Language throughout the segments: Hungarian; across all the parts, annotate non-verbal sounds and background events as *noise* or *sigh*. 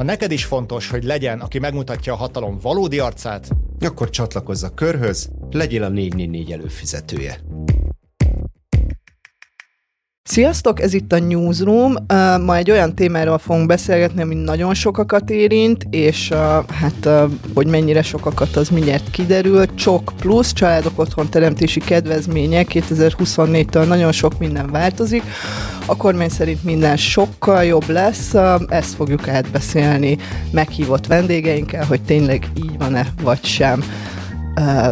Ha neked is fontos, hogy legyen, aki megmutatja a hatalom valódi arcát, akkor csatlakozz a körhöz, legyél a 444 előfizetője. Sziasztok, ez itt a Newsroom. Ma egy olyan témáról fogunk beszélgetni, ami nagyon sokakat érint, és hát, hogy mennyire sokakat, az mindjárt kiderül. Csok plusz, családok otthon teremtési kedvezménye 2024-től nagyon sok minden változik. A kormány szerint minden sokkal jobb lesz, ezt fogjuk átbeszélni meghívott vendégeinkkel, hogy tényleg így van-e, vagy sem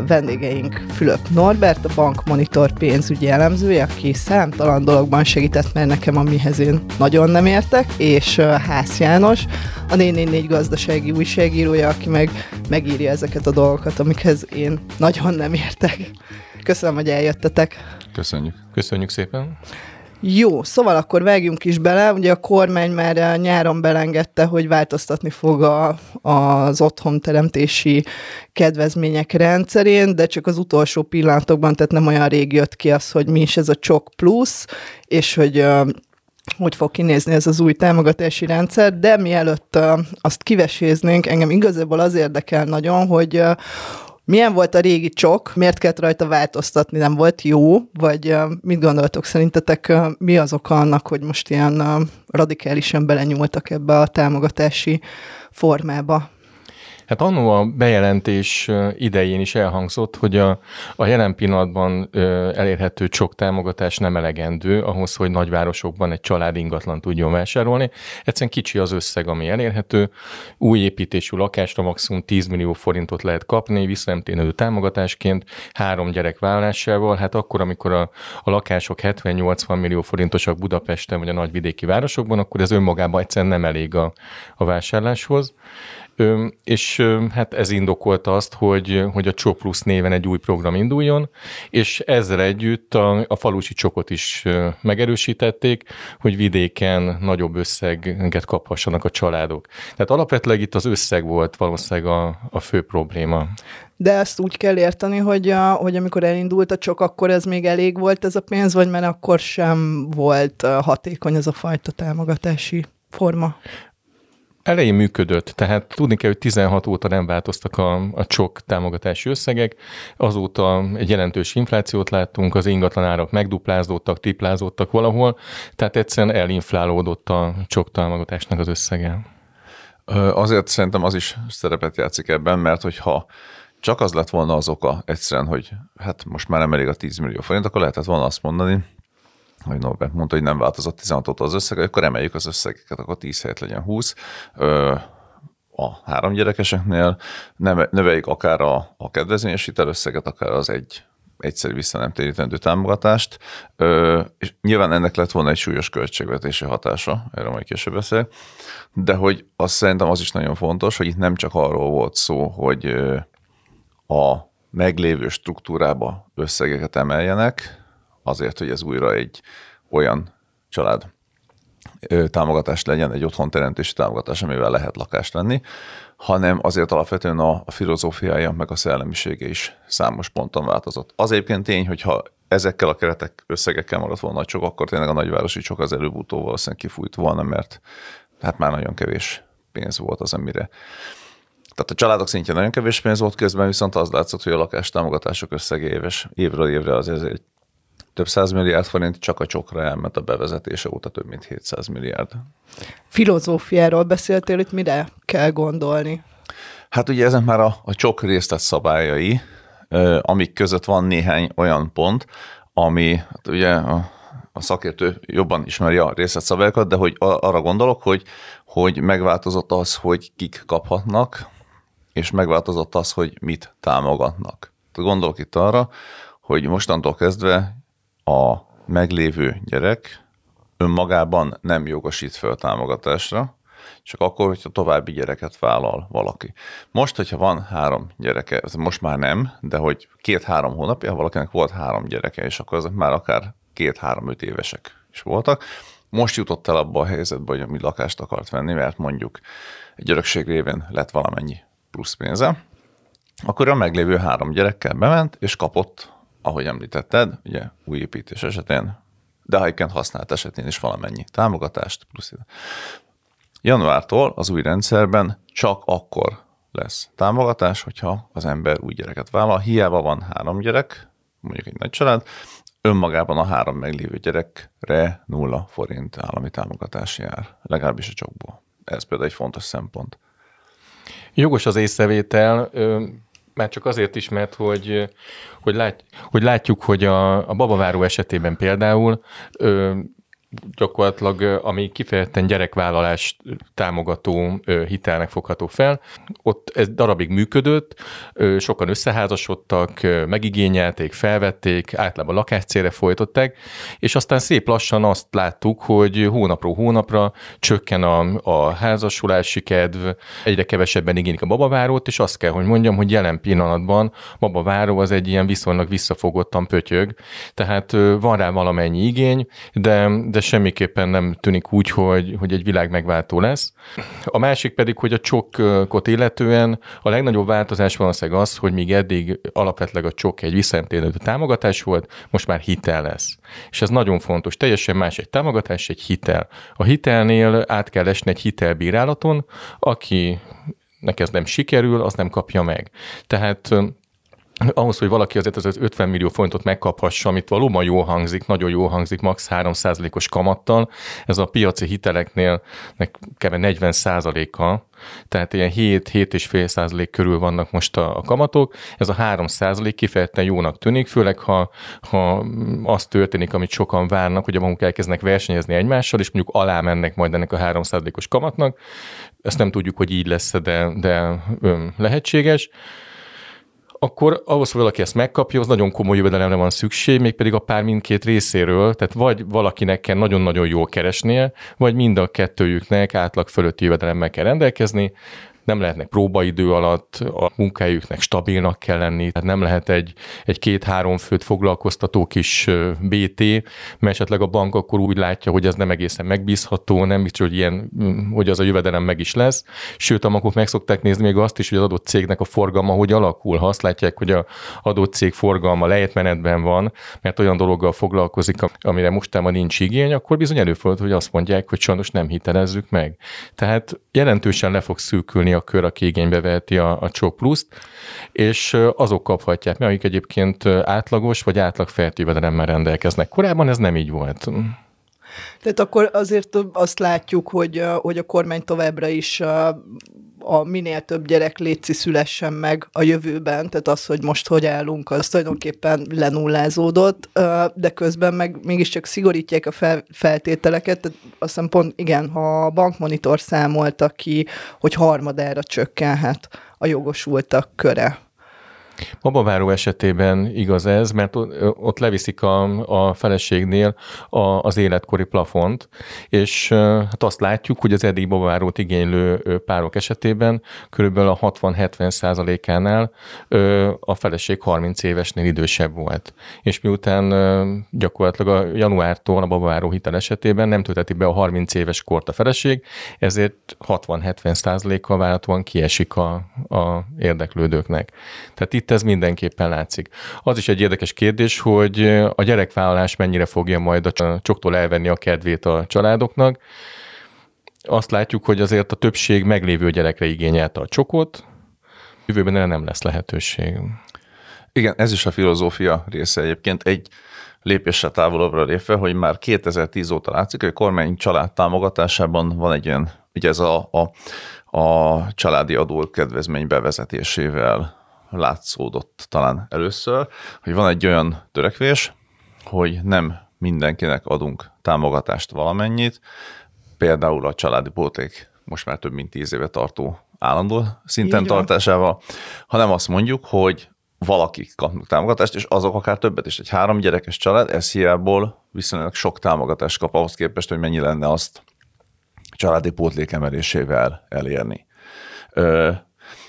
vendégeink Fülöp Norbert, a Bank Monitor pénzügyi elemzője, aki számtalan dologban segített, mert nekem amihez én nagyon nem értek, és Hász János, a 444 gazdasági újságírója, aki meg megírja ezeket a dolgokat, amikhez én nagyon nem értek. Köszönöm, hogy eljöttetek. Köszönjük. Köszönjük szépen. Jó, szóval akkor vágjunk is bele. Ugye a kormány már nyáron belengedte, hogy változtatni fog a, az otthonteremtési kedvezmények rendszerén, de csak az utolsó pillanatokban, tehát nem olyan rég jött ki az, hogy mi is ez a csok plusz, és hogy hogy fog kinézni ez az új támogatási rendszer, de mielőtt azt kiveséznénk, engem igazából az érdekel nagyon, hogy milyen volt a régi csok, miért kellett rajta változtatni, nem volt jó, vagy mit gondoltok? Szerintetek, mi az oka annak, hogy most ilyen radikálisan belenyúltak ebbe a támogatási formába? Hát annó a bejelentés idején is elhangzott, hogy a, a jelen pillanatban elérhető csok támogatás nem elegendő ahhoz, hogy nagyvárosokban egy család ingatlan tudjon vásárolni. Egyszerűen kicsi az összeg, ami elérhető. Új építésű lakásra maximum 10 millió forintot lehet kapni, visszanemtérő támogatásként három gyerek vállásával. Hát akkor, amikor a, a lakások 70-80 millió forintosak Budapesten vagy a nagyvidéki városokban, akkor ez önmagában egyszerűen nem elég a, a vásárláshoz. És hát ez indokolta azt, hogy, hogy a Csok néven egy új program induljon, és ezzel együtt a, a falusi csokot is megerősítették, hogy vidéken nagyobb összeget kaphassanak a családok. Tehát alapvetőleg itt az összeg volt valószínűleg a, a fő probléma. De ezt úgy kell érteni, hogy, a, hogy amikor elindult a csok, akkor ez még elég volt ez a pénz, vagy mert akkor sem volt hatékony ez a fajta támogatási forma? Elején működött, tehát tudni kell, hogy 16 óta nem változtak a, a csok támogatási összegek, azóta egy jelentős inflációt láttunk, az ingatlan árak megduplázódtak, triplázódtak valahol, tehát egyszerűen elinflálódott a csok támogatásnak az összege. Azért szerintem az is szerepet játszik ebben, mert hogyha csak az lett volna az oka egyszerűen, hogy hát most már nem elég a 10 millió forint, akkor lehetett volna azt mondani, hogy Norbert mondta, hogy nem változott 16 óta az összeg, akkor emeljük az összegeket, akkor 10 helyet legyen 20. Ö, a három gyerekeseknél növeljük akár a, a kedvezményes összeget, akár az egy egyszerű vissza nem térítendő támogatást, ö, és nyilván ennek lett volna egy súlyos költségvetési hatása, erről majd később beszél, de hogy azt szerintem az is nagyon fontos, hogy itt nem csak arról volt szó, hogy a meglévő struktúrába összegeket emeljenek, azért, hogy ez újra egy olyan család támogatás legyen, egy otthonteremtési támogatás, amivel lehet lakást venni, hanem azért alapvetően a, a filozófiája meg a szellemisége is számos ponton változott. Az egyébként tény, hogyha ezekkel a keretek összegekkel maradt volna csak, akkor tényleg a nagyvárosi csak az előbb-utóbb valószínűleg kifújt volna, mert hát már nagyon kevés pénz volt az, amire tehát a családok szintjén nagyon kevés pénz volt közben, viszont az látszott, hogy a lakás támogatások összege éves, évről évre azért egy több milliárd forint csak a csokra elment a bevezetése óta több mint 700 milliárd. Filozófiáról beszéltél, itt mire kell gondolni? Hát ugye ezek már a, a csok részlet szabályai, amik között van néhány olyan pont, ami hát ugye a, a szakértő jobban ismeri a részletszabályokat, de hogy arra gondolok, hogy, hogy megváltozott az, hogy kik kaphatnak, és megváltozott az, hogy mit támogatnak. Gondolok itt arra, hogy mostantól kezdve a meglévő gyerek önmagában nem jogosít föl támogatásra, csak akkor, hogyha további gyereket vállal valaki. Most, hogyha van három gyereke, most már nem, de hogy két-három hónapja valakinek volt három gyereke, és akkor azok már akár két-három-öt évesek is voltak. Most jutott el abba a helyzetbe, hogy mi lakást akart venni, mert mondjuk egy örökség révén lett valamennyi plusz pénze, akkor a meglévő három gyerekkel bement, és kapott ahogy említetted, ugye új építés esetén, de ha használt esetén is valamennyi támogatást, plusz Januártól az új rendszerben csak akkor lesz támogatás, hogyha az ember új gyereket vállal. Hiába van három gyerek, mondjuk egy nagy család, önmagában a három meglévő gyerekre nulla forint állami támogatás jár, legalábbis a csokból. Ez például egy fontos szempont. Jogos az észrevétel, már csak azért is, mert hogy, hogy, lát, hogy látjuk, hogy a, a babaváró esetében például gyakorlatilag, ami kifejezetten gyerekvállalás támogató hitelnek fogható fel. Ott ez darabig működött, sokan összeházasodtak, megigényelték, felvették, általában lakáscélre folytották, és aztán szép lassan azt láttuk, hogy hónapról hónapra csökken a, a házasulási kedv, egyre kevesebben igénylik a babavárót, és azt kell, hogy mondjam, hogy jelen pillanatban babaváró az egy ilyen viszonylag visszafogottan pötyög, tehát van rá valamennyi igény, de, de de semmiképpen nem tűnik úgy, hogy, hogy egy világ megváltó lesz. A másik pedig, hogy a csokkot illetően a legnagyobb változás valószínűleg az, hogy míg eddig alapvetőleg a csok egy visszaemtérő támogatás volt, most már hitel lesz. És ez nagyon fontos. Teljesen más egy támogatás, egy hitel. A hitelnél át kell esni egy hitelbírálaton, aki neki ez nem sikerül, az nem kapja meg. Tehát ahhoz, hogy valaki azért az 50 millió forintot megkaphassa, amit valóban jól hangzik, nagyon jól hangzik, max. 3%-os kamattal, ez a piaci hiteleknél kb. 40 a tehát ilyen 7-7,5 százalék körül vannak most a, a kamatok. Ez a 3 százalék kifejezetten jónak tűnik, főleg ha, ha az történik, amit sokan várnak, hogy a bankok elkezdenek versenyezni egymással, és mondjuk alá mennek majd ennek a 3 százalékos kamatnak. Ezt nem tudjuk, hogy így lesz, de, de lehetséges akkor ahhoz, hogy valaki ezt megkapja, az nagyon komoly jövedelemre van szükség, mégpedig a pár mindkét részéről, tehát vagy valakinek kell nagyon-nagyon jól keresnie, vagy mind a kettőjüknek átlag fölötti jövedelemmel kell rendelkezni, nem lehetnek próbaidő alatt, a munkájuknak stabilnak kell lenni, tehát nem lehet egy, egy két-három főt foglalkoztató kis BT, mert esetleg a bank akkor úgy látja, hogy ez nem egészen megbízható, nem biztos, hogy ilyen, hogy az a jövedelem meg is lesz. Sőt, a bankok meg szokták nézni még azt is, hogy az adott cégnek a forgalma hogy alakul. Ha azt látják, hogy a adott cég forgalma lejtmenetben van, mert olyan dologgal foglalkozik, amire mostában nincs igény, akkor bizony előfordul, hogy azt mondják, hogy sajnos nem hitelezzük meg. Tehát jelentősen le fog szűkülni a kör, aki igénybe veheti a, a Csok Pluszt, és azok kaphatják meg, akik egyébként átlagos vagy átlag feltévedelemmel rendelkeznek. Korábban ez nem így volt. Tehát akkor azért azt látjuk, hogy, hogy a kormány továbbra is a minél több gyerek létszi szülessen meg a jövőben, tehát az, hogy most hogy állunk, az tulajdonképpen lenullázódott, de közben meg mégiscsak szigorítják a fel, feltételeket, tehát azt hiszem pont, igen, ha a bankmonitor számolta ki, hogy harmadára csökkenhet a jogosultak köre. Babaváró esetében igaz ez, mert ott leviszik a, a feleségnél a, az életkori plafont, és hát azt látjuk, hogy az eddig babavárót igénylő párok esetében körülbelül a 60-70 százalékánál a feleség 30 évesnél idősebb volt. És miután gyakorlatilag a januártól a babaváró hitel esetében nem tölteti be a 30 éves kort a feleség, ezért 60-70 százalékkal várhatóan kiesik a, a érdeklődőknek. Tehát itt itt ez mindenképpen látszik. Az is egy érdekes kérdés, hogy a gyerekvállalás mennyire fogja majd a csoktól elvenni a kedvét a családoknak. Azt látjuk, hogy azért a többség meglévő gyerekre igényelte a csokot, jövőben erre nem lesz lehetőség. Igen, ez is a filozófia része egyébként. Egy lépéssel távolabbra lépve, hogy már 2010 óta látszik, hogy a kormány család támogatásában van egy olyan, ugye ez a, a, a családi adó kedvezmény bevezetésével látszódott talán először, hogy van egy olyan törekvés, hogy nem mindenkinek adunk támogatást valamennyit, például a családi póték most már több mint tíz éve tartó állandó szinten tartásával, hanem azt mondjuk, hogy valakik kapnak támogatást, és azok akár többet is. Egy három gyerekes család ez hiából viszonylag sok támogatást kap ahhoz képest, hogy mennyi lenne azt családi pótlék emelésével elérni.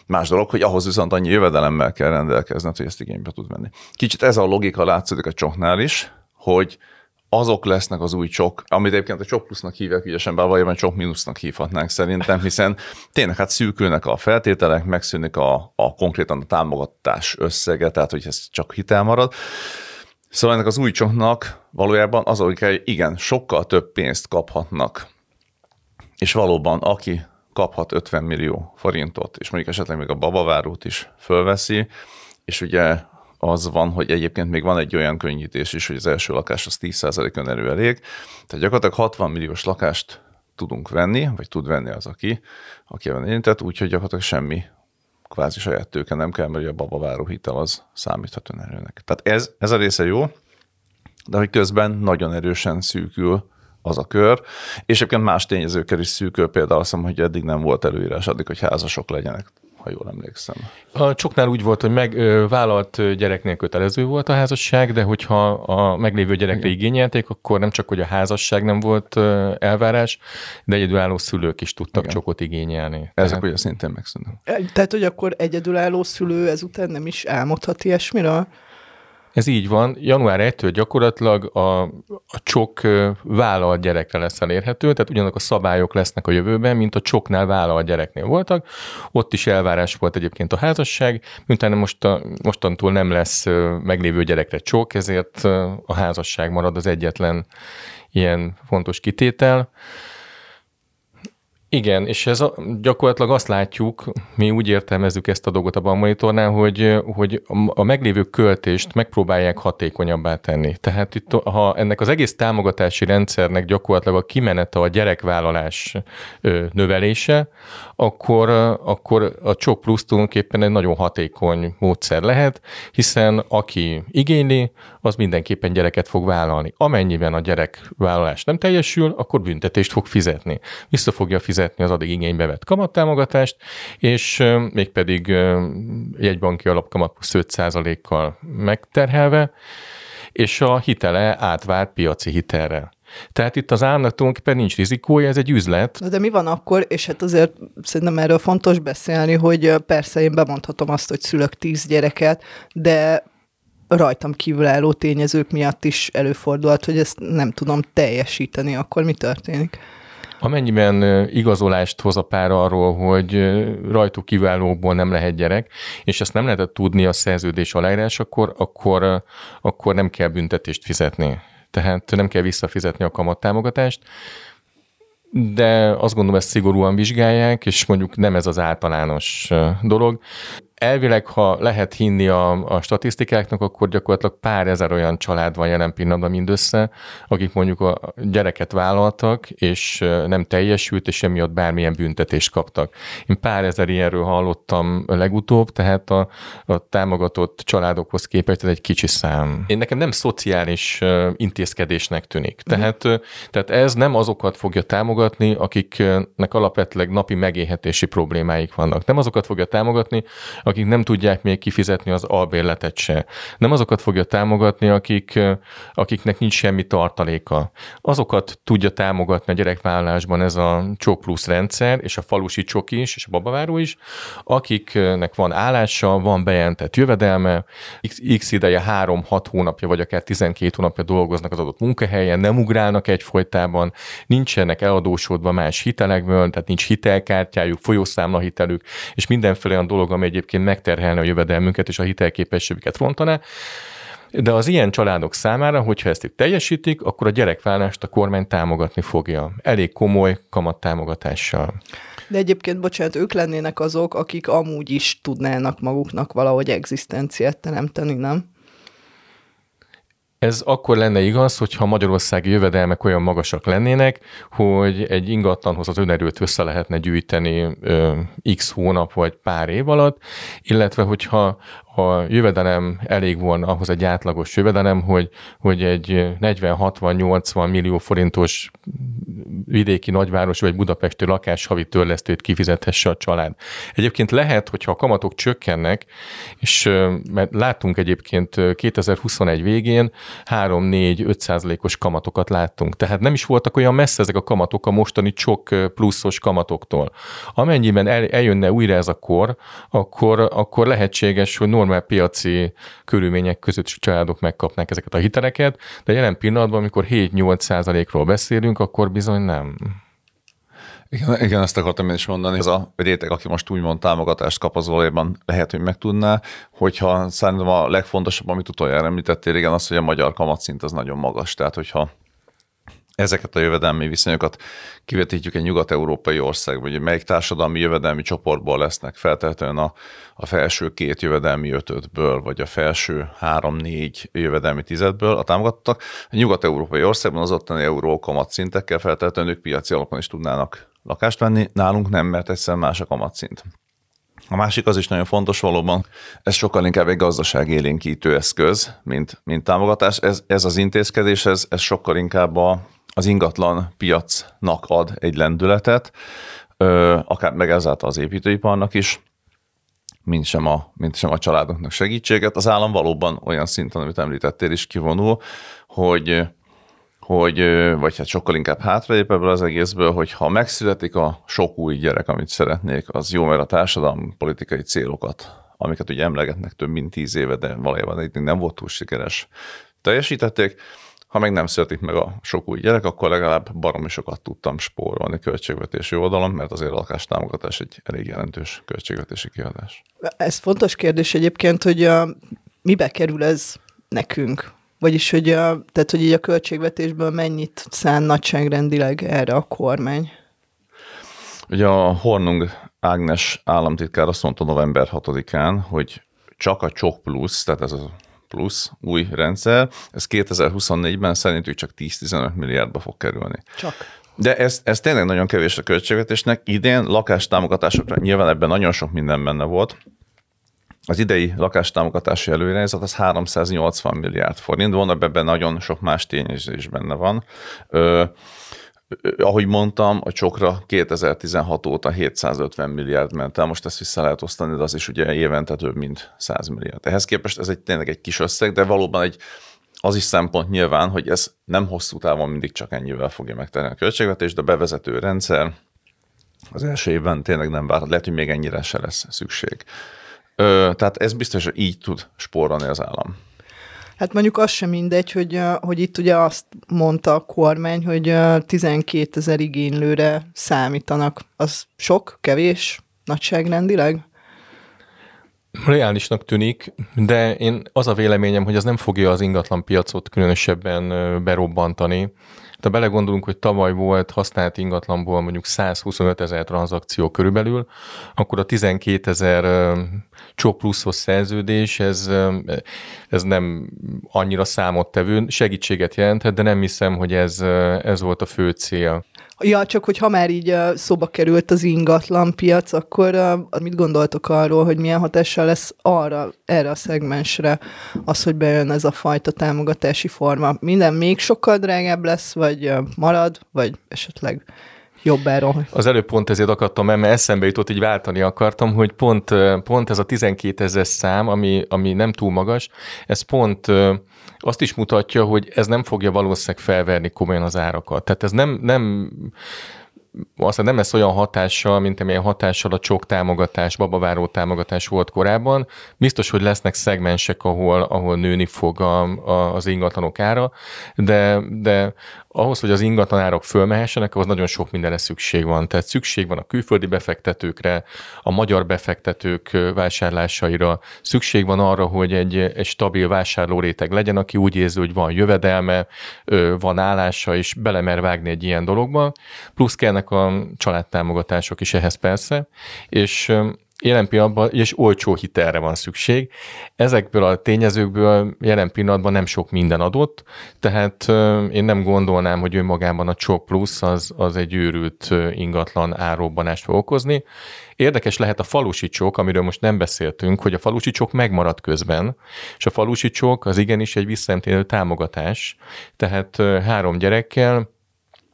Más dolog, hogy ahhoz viszont annyi jövedelemmel kell rendelkezned, hogy ezt igénybe tud venni. Kicsit ez a logika látszódik a csoknál is, hogy azok lesznek az új csok, amit egyébként a csok plusznak hívják ügyesen, bár valójában csok mínusznak hívhatnánk szerintem, hiszen tényleg hát szűkülnek a feltételek, megszűnik a, a konkrétan a támogatás összege, tehát hogy ez csak hitel marad. Szóval ennek az új csoknak valójában az, hogy igen, sokkal több pénzt kaphatnak és valóban aki kaphat 50 millió forintot, és mondjuk esetleg még a babavárót is fölveszi, és ugye az van, hogy egyébként még van egy olyan könnyítés is, hogy az első lakás az 10%-on elő elég. Tehát gyakorlatilag 60 milliós lakást tudunk venni, vagy tud venni az, aki, aki ebben érintett, úgyhogy gyakorlatilag semmi kvázi saját tőke nem kell, mert a babaváró hitel az számíthat önerőnek. Tehát ez, ez a része jó, de hogy közben nagyon erősen szűkül az a kör, és egyébként más tényezőkkel is szűkül, például azt hiszem, hogy eddig nem volt előírás addig, hogy házasok legyenek ha jól emlékszem. A csoknál úgy volt, hogy megvállalt gyereknél kötelező volt a házasság, de hogyha a meglévő gyerekre Igen. igényelték, akkor nem csak, hogy a házasság nem volt elvárás, de egyedülálló szülők is tudtak Igen. csokot igényelni. Ezek Tehát... ugye szintén megszűnnek. Tehát, hogy akkor egyedülálló szülő ezután nem is álmodhat ilyesmiről? Ez így van. Január 1-től gyakorlatilag a, a csok vállalt gyerekre lesz elérhető, tehát ugyanazok a szabályok lesznek a jövőben, mint a csoknál vállalt gyereknél voltak. Ott is elvárás volt egyébként a házasság, miután most a, mostantól nem lesz meglévő gyerekre csok, ezért a házasság marad az egyetlen ilyen fontos kitétel. Igen, és ez a, gyakorlatilag azt látjuk, mi úgy értelmezzük ezt a dolgot a monitornál, hogy, hogy a meglévő költést megpróbálják hatékonyabbá tenni. Tehát itt, ha ennek az egész támogatási rendszernek gyakorlatilag a kimenete a gyerekvállalás növelése, akkor, akkor a Csok Plus tulajdonképpen egy nagyon hatékony módszer lehet, hiszen aki igényli, az mindenképpen gyereket fog vállalni. Amennyiben a gyerekvállalás nem teljesül, akkor büntetést fog fizetni. Vissza fogja fizetni az addig igénybe vett kamattámogatást, és mégpedig jegybanki alapkamat plusz 5%-kal megterhelve, és a hitele átvált piaci hitelre. Tehát itt az államnak tulajdonképpen nincs rizikója, ez egy üzlet. De mi van akkor, és hát azért szerintem erről fontos beszélni, hogy persze én bemondhatom azt, hogy szülök tíz gyereket, de rajtam kívülálló tényezők miatt is előfordulhat, hogy ezt nem tudom teljesíteni, akkor mi történik? Amennyiben igazolást hoz a pár arról, hogy rajtuk kiválókból nem lehet gyerek, és ezt nem lehetett tudni a szerződés aláírás, akkor, akkor, akkor nem kell büntetést fizetni. Tehát nem kell visszafizetni a kamattámogatást, de azt gondolom, ezt szigorúan vizsgálják, és mondjuk nem ez az általános dolog elvileg, ha lehet hinni a, a statisztikáknak, akkor gyakorlatilag pár ezer olyan család van jelen pillanatban mindössze, akik mondjuk a gyereket vállaltak, és nem teljesült, és emiatt bármilyen büntetést kaptak. Én pár ezer ilyenről hallottam legutóbb, tehát a, a támogatott családokhoz képest ez egy kicsi szám. Én nekem nem szociális intézkedésnek tűnik. Mhm. Tehát, mm. tehát ez nem azokat fogja támogatni, akiknek alapvetőleg napi megélhetési problémáik vannak. Nem azokat fogja támogatni, akik nem tudják még kifizetni az albérletet se. Nem azokat fogja támogatni, akik, akiknek nincs semmi tartaléka. Azokat tudja támogatni a gyerekvállalásban ez a Csok Plus rendszer, és a falusi Csok is, és a babaváró is, akiknek van állása, van bejelentett jövedelme, x, x ideje 3-6 hónapja, vagy akár 12 hónapja dolgoznak az adott munkahelyen, nem ugrálnak egyfolytában, nincsenek eladósodva más hitelekből, tehát nincs hitelkártyájuk, folyószámlahitelük, és mindenféle olyan dolog, ami egyébként egyébként megterhelne a jövedelmünket és a hitelképességüket rontaná. De az ilyen családok számára, hogyha ezt itt teljesítik, akkor a gyerekvállást a kormány támogatni fogja. Elég komoly kamattámogatással. De egyébként, bocsánat, ők lennének azok, akik amúgy is tudnának maguknak valahogy egzisztenciát teremteni, nem? Ez akkor lenne igaz, hogyha magyarországi jövedelmek olyan magasak lennének, hogy egy ingatlanhoz az önerőt össze lehetne gyűjteni ö, x hónap vagy pár év alatt, illetve hogyha a jövedelem elég volna ahhoz egy átlagos jövedelem, hogy, hogy egy 40-60-80 millió forintos vidéki nagyváros vagy budapesti lakás havi törlesztőt kifizethesse a család. Egyébként lehet, hogyha a kamatok csökkennek, és mert láttunk egyébként 2021 végén 3-4-5 százalékos kamatokat láttunk. Tehát nem is voltak olyan messze ezek a kamatok a mostani csok pluszos kamatoktól. Amennyiben el, eljönne újra ez a kor, akkor, akkor lehetséges, hogy normál piaci körülmények között családok megkapnák ezeket a hiteleket, de jelen pillanatban, amikor 7-8 százalékról beszélünk, akkor bizony nem. Igen, igen, ezt akartam én is mondani. Ez a réteg, aki most úgymond támogatást kap, az valójában lehet, hogy megtudná, hogyha szerintem a legfontosabb, amit utoljára említettél, igen, az, hogy a magyar kamatszint az nagyon magas. Tehát, hogyha ezeket a jövedelmi viszonyokat kivetítjük egy nyugat-európai országba, hogy melyik társadalmi jövedelmi csoportból lesznek feltétlenül a, a felső két jövedelmi ötödből, vagy a felső három-négy jövedelmi tizedből a támogattak. A nyugat-európai országban az ottani euró kamatszintekkel feltétlenül ők piaci alapon is tudnának lakást venni, nálunk nem, mert egyszerűen más a kamatszint. A másik az is nagyon fontos valóban, ez sokkal inkább egy gazdaságélénkítő eszköz, mint, mint támogatás. Ez, ez az intézkedés, ez, ez sokkal inkább a, az ingatlan piacnak ad egy lendületet, akár meg ezáltal az építőiparnak is, mint sem, a, mint sem a családoknak segítséget. Az állam valóban olyan szinten, amit említettél is kivonul, hogy hogy, vagy hát sokkal inkább hátraép ebből az egészből, hogy ha megszületik a sok új gyerek, amit szeretnék, az jó, mert a társadalmi politikai célokat, amiket ugye emlegetnek több mint tíz éve, de valójában nem volt túl sikeres, teljesítették. Ha meg nem születik meg a sok új gyerek, akkor legalább baromi sokat tudtam spórolni költségvetési oldalon, mert azért a lakástámogatás egy elég jelentős költségvetési kiadás. Ez fontos kérdés egyébként, hogy a, mibe kerül ez nekünk? Vagyis, hogy, a, tehát, hogy így a költségvetésből mennyit szán nagyságrendileg erre a kormány? Ugye a Hornung Ágnes államtitkár azt mondta november 6-án, hogy csak a Csok Plus, tehát ez a plusz új rendszer, ez 2024-ben szerintük csak 10-15 milliárdba fog kerülni. Csak. De ez, ez tényleg nagyon kevés a költségvetésnek. Idén lakástámogatásokra nyilván ebben nagyon sok minden benne volt, az idei lakástámogatási előirányzat az 380 milliárd forint, van ebben nagyon sok más tényező is benne van. Ö, ahogy mondtam, a csokra 2016 óta 750 milliárd ment el, most ezt vissza lehet osztani, de az is ugye évente több mint 100 milliárd. Ehhez képest ez egy tényleg egy kis összeg, de valóban egy az is szempont nyilván, hogy ez nem hosszú távon mindig csak ennyivel fogja megtenni a költségvetést, de bevezető rendszer az első évben tényleg nem vár, lehet, hogy még ennyire se lesz szükség. Ö, tehát ez biztos, hogy így tud spórolni az állam. Hát mondjuk az sem mindegy, hogy, hogy itt ugye azt mondta a kormány, hogy 12 ezer igénylőre számítanak. Az sok, kevés, nagyságrendileg? Reálisnak tűnik, de én az a véleményem, hogy az nem fogja az ingatlan piacot különösebben berobbantani. Ha belegondolunk, hogy tavaly volt használt ingatlanból mondjuk 125 ezer tranzakció körülbelül, akkor a 12 ezer csok pluszos szerződés, ez, ez nem annyira számottevő, segítséget jelenthet, de nem hiszem, hogy ez, ez volt a fő cél. Ja, csak hogy ha már így szóba került az ingatlan piac, akkor mit gondoltok arról, hogy milyen hatással lesz arra, erre a szegmensre az, hogy bejön ez a fajta támogatási forma? Minden még sokkal drágább lesz, vagy marad, vagy esetleg jobb áron. Az előbb pont ezért akartam, mert eszembe jutott, így váltani akartam, hogy pont, pont ez a 12 ezer szám, ami, ami nem túl magas, ez pont azt is mutatja, hogy ez nem fogja valószínűleg felverni komolyan az árakat. Tehát ez nem, nem aztán nem lesz olyan hatással, mint amilyen hatással a csok támogatás, babaváró támogatás volt korábban. Biztos, hogy lesznek szegmensek, ahol, ahol nőni fog a, a, az ingatlanok ára, de, de ahhoz, hogy az ingatlanárok fölmehessenek, ahhoz nagyon sok mindenre szükség van. Tehát szükség van a külföldi befektetőkre, a magyar befektetők vásárlásaira, szükség van arra, hogy egy, egy stabil vásárlóréteg legyen, aki úgy érzi, hogy van jövedelme, van állása, és belemer vágni egy ilyen dologba. Plusz kellnek a családtámogatások is ehhez persze, és jelen pillanatban, és olcsó hitelre van szükség. Ezekből a tényezőkből jelen pillanatban nem sok minden adott, tehát én nem gondolnám, hogy önmagában a csok plusz az, az egy őrült ingatlan árobbanást fog okozni. Érdekes lehet a falusi csok, amiről most nem beszéltünk, hogy a falusi csok megmaradt közben, és a falusi csok az igenis egy visszaemtélő támogatás, tehát három gyerekkel,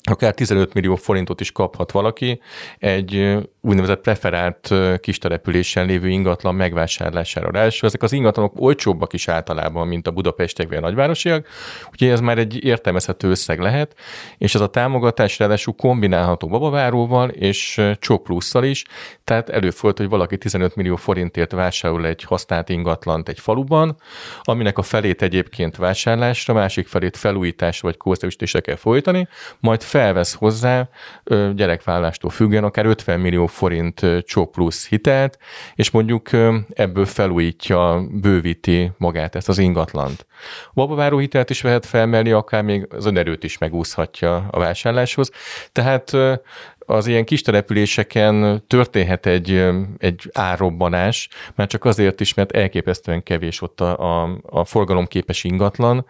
akár 15 millió forintot is kaphat valaki egy úgynevezett preferált kistelepülésen lévő ingatlan megvásárlására. Ráadásul ezek az ingatlanok olcsóbbak is általában, mint a budapestiek vagy a nagyvárosiak, úgyhogy ez már egy értelmezhető összeg lehet, és ez a támogatás ráadásul kombinálható babaváróval és csok plusszal is, tehát előfordult, hogy valaki 15 millió forintért vásárol egy használt ingatlant egy faluban, aminek a felét egyébként vásárlásra, másik felét felújításra vagy kószerűsítésre kell folytani, majd felvesz hozzá gyerekvállástól függően akár 50 millió forint csó plusz hitelt, és mondjuk ebből felújítja, bővíti magát ezt az ingatlant. Babaváró hitelt is vehet felmelni, akár még az önerőt is megúszhatja a vásárláshoz. Tehát az ilyen kis településeken történhet egy, egy árrobbanás, már csak azért is, mert elképesztően kevés ott a, a, a forgalomképes ingatlan,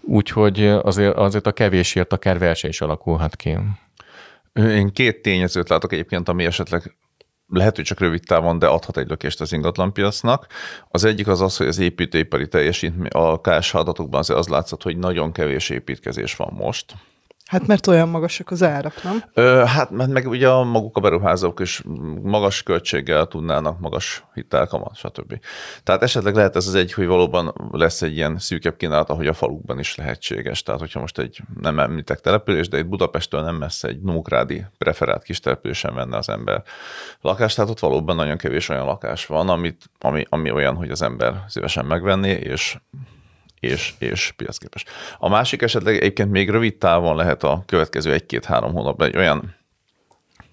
úgyhogy azért, azért a kevésért akár verseny is alakulhat ki. Én két tényezőt látok egyébként, ami esetleg lehet, hogy csak rövid távon, de adhat egy lökést az ingatlanpiacnak. Az egyik az az, hogy az építőipari teljesítmény, a KSH adatokban azért az látszott, hogy nagyon kevés építkezés van most. Hát mert olyan magasak az árak, nem? Ö, hát mert meg ugye a maguk a beruházók is magas költséggel tudnának magas hitelkamat, stb. Tehát esetleg lehet ez az egy, hogy valóban lesz egy ilyen szűkebb kínálat, ahogy a falukban is lehetséges. Tehát hogyha most egy, nem említek település, de itt Budapesttől nem messze egy Nógrádi preferált kis településen venne az ember lakást, tehát ott valóban nagyon kevés olyan lakás van, amit, ami, ami olyan, hogy az ember szívesen megvenné, és és, és piacképes. A másik esetleg egyébként még rövid távon lehet a következő egy-két-három hónapban egy olyan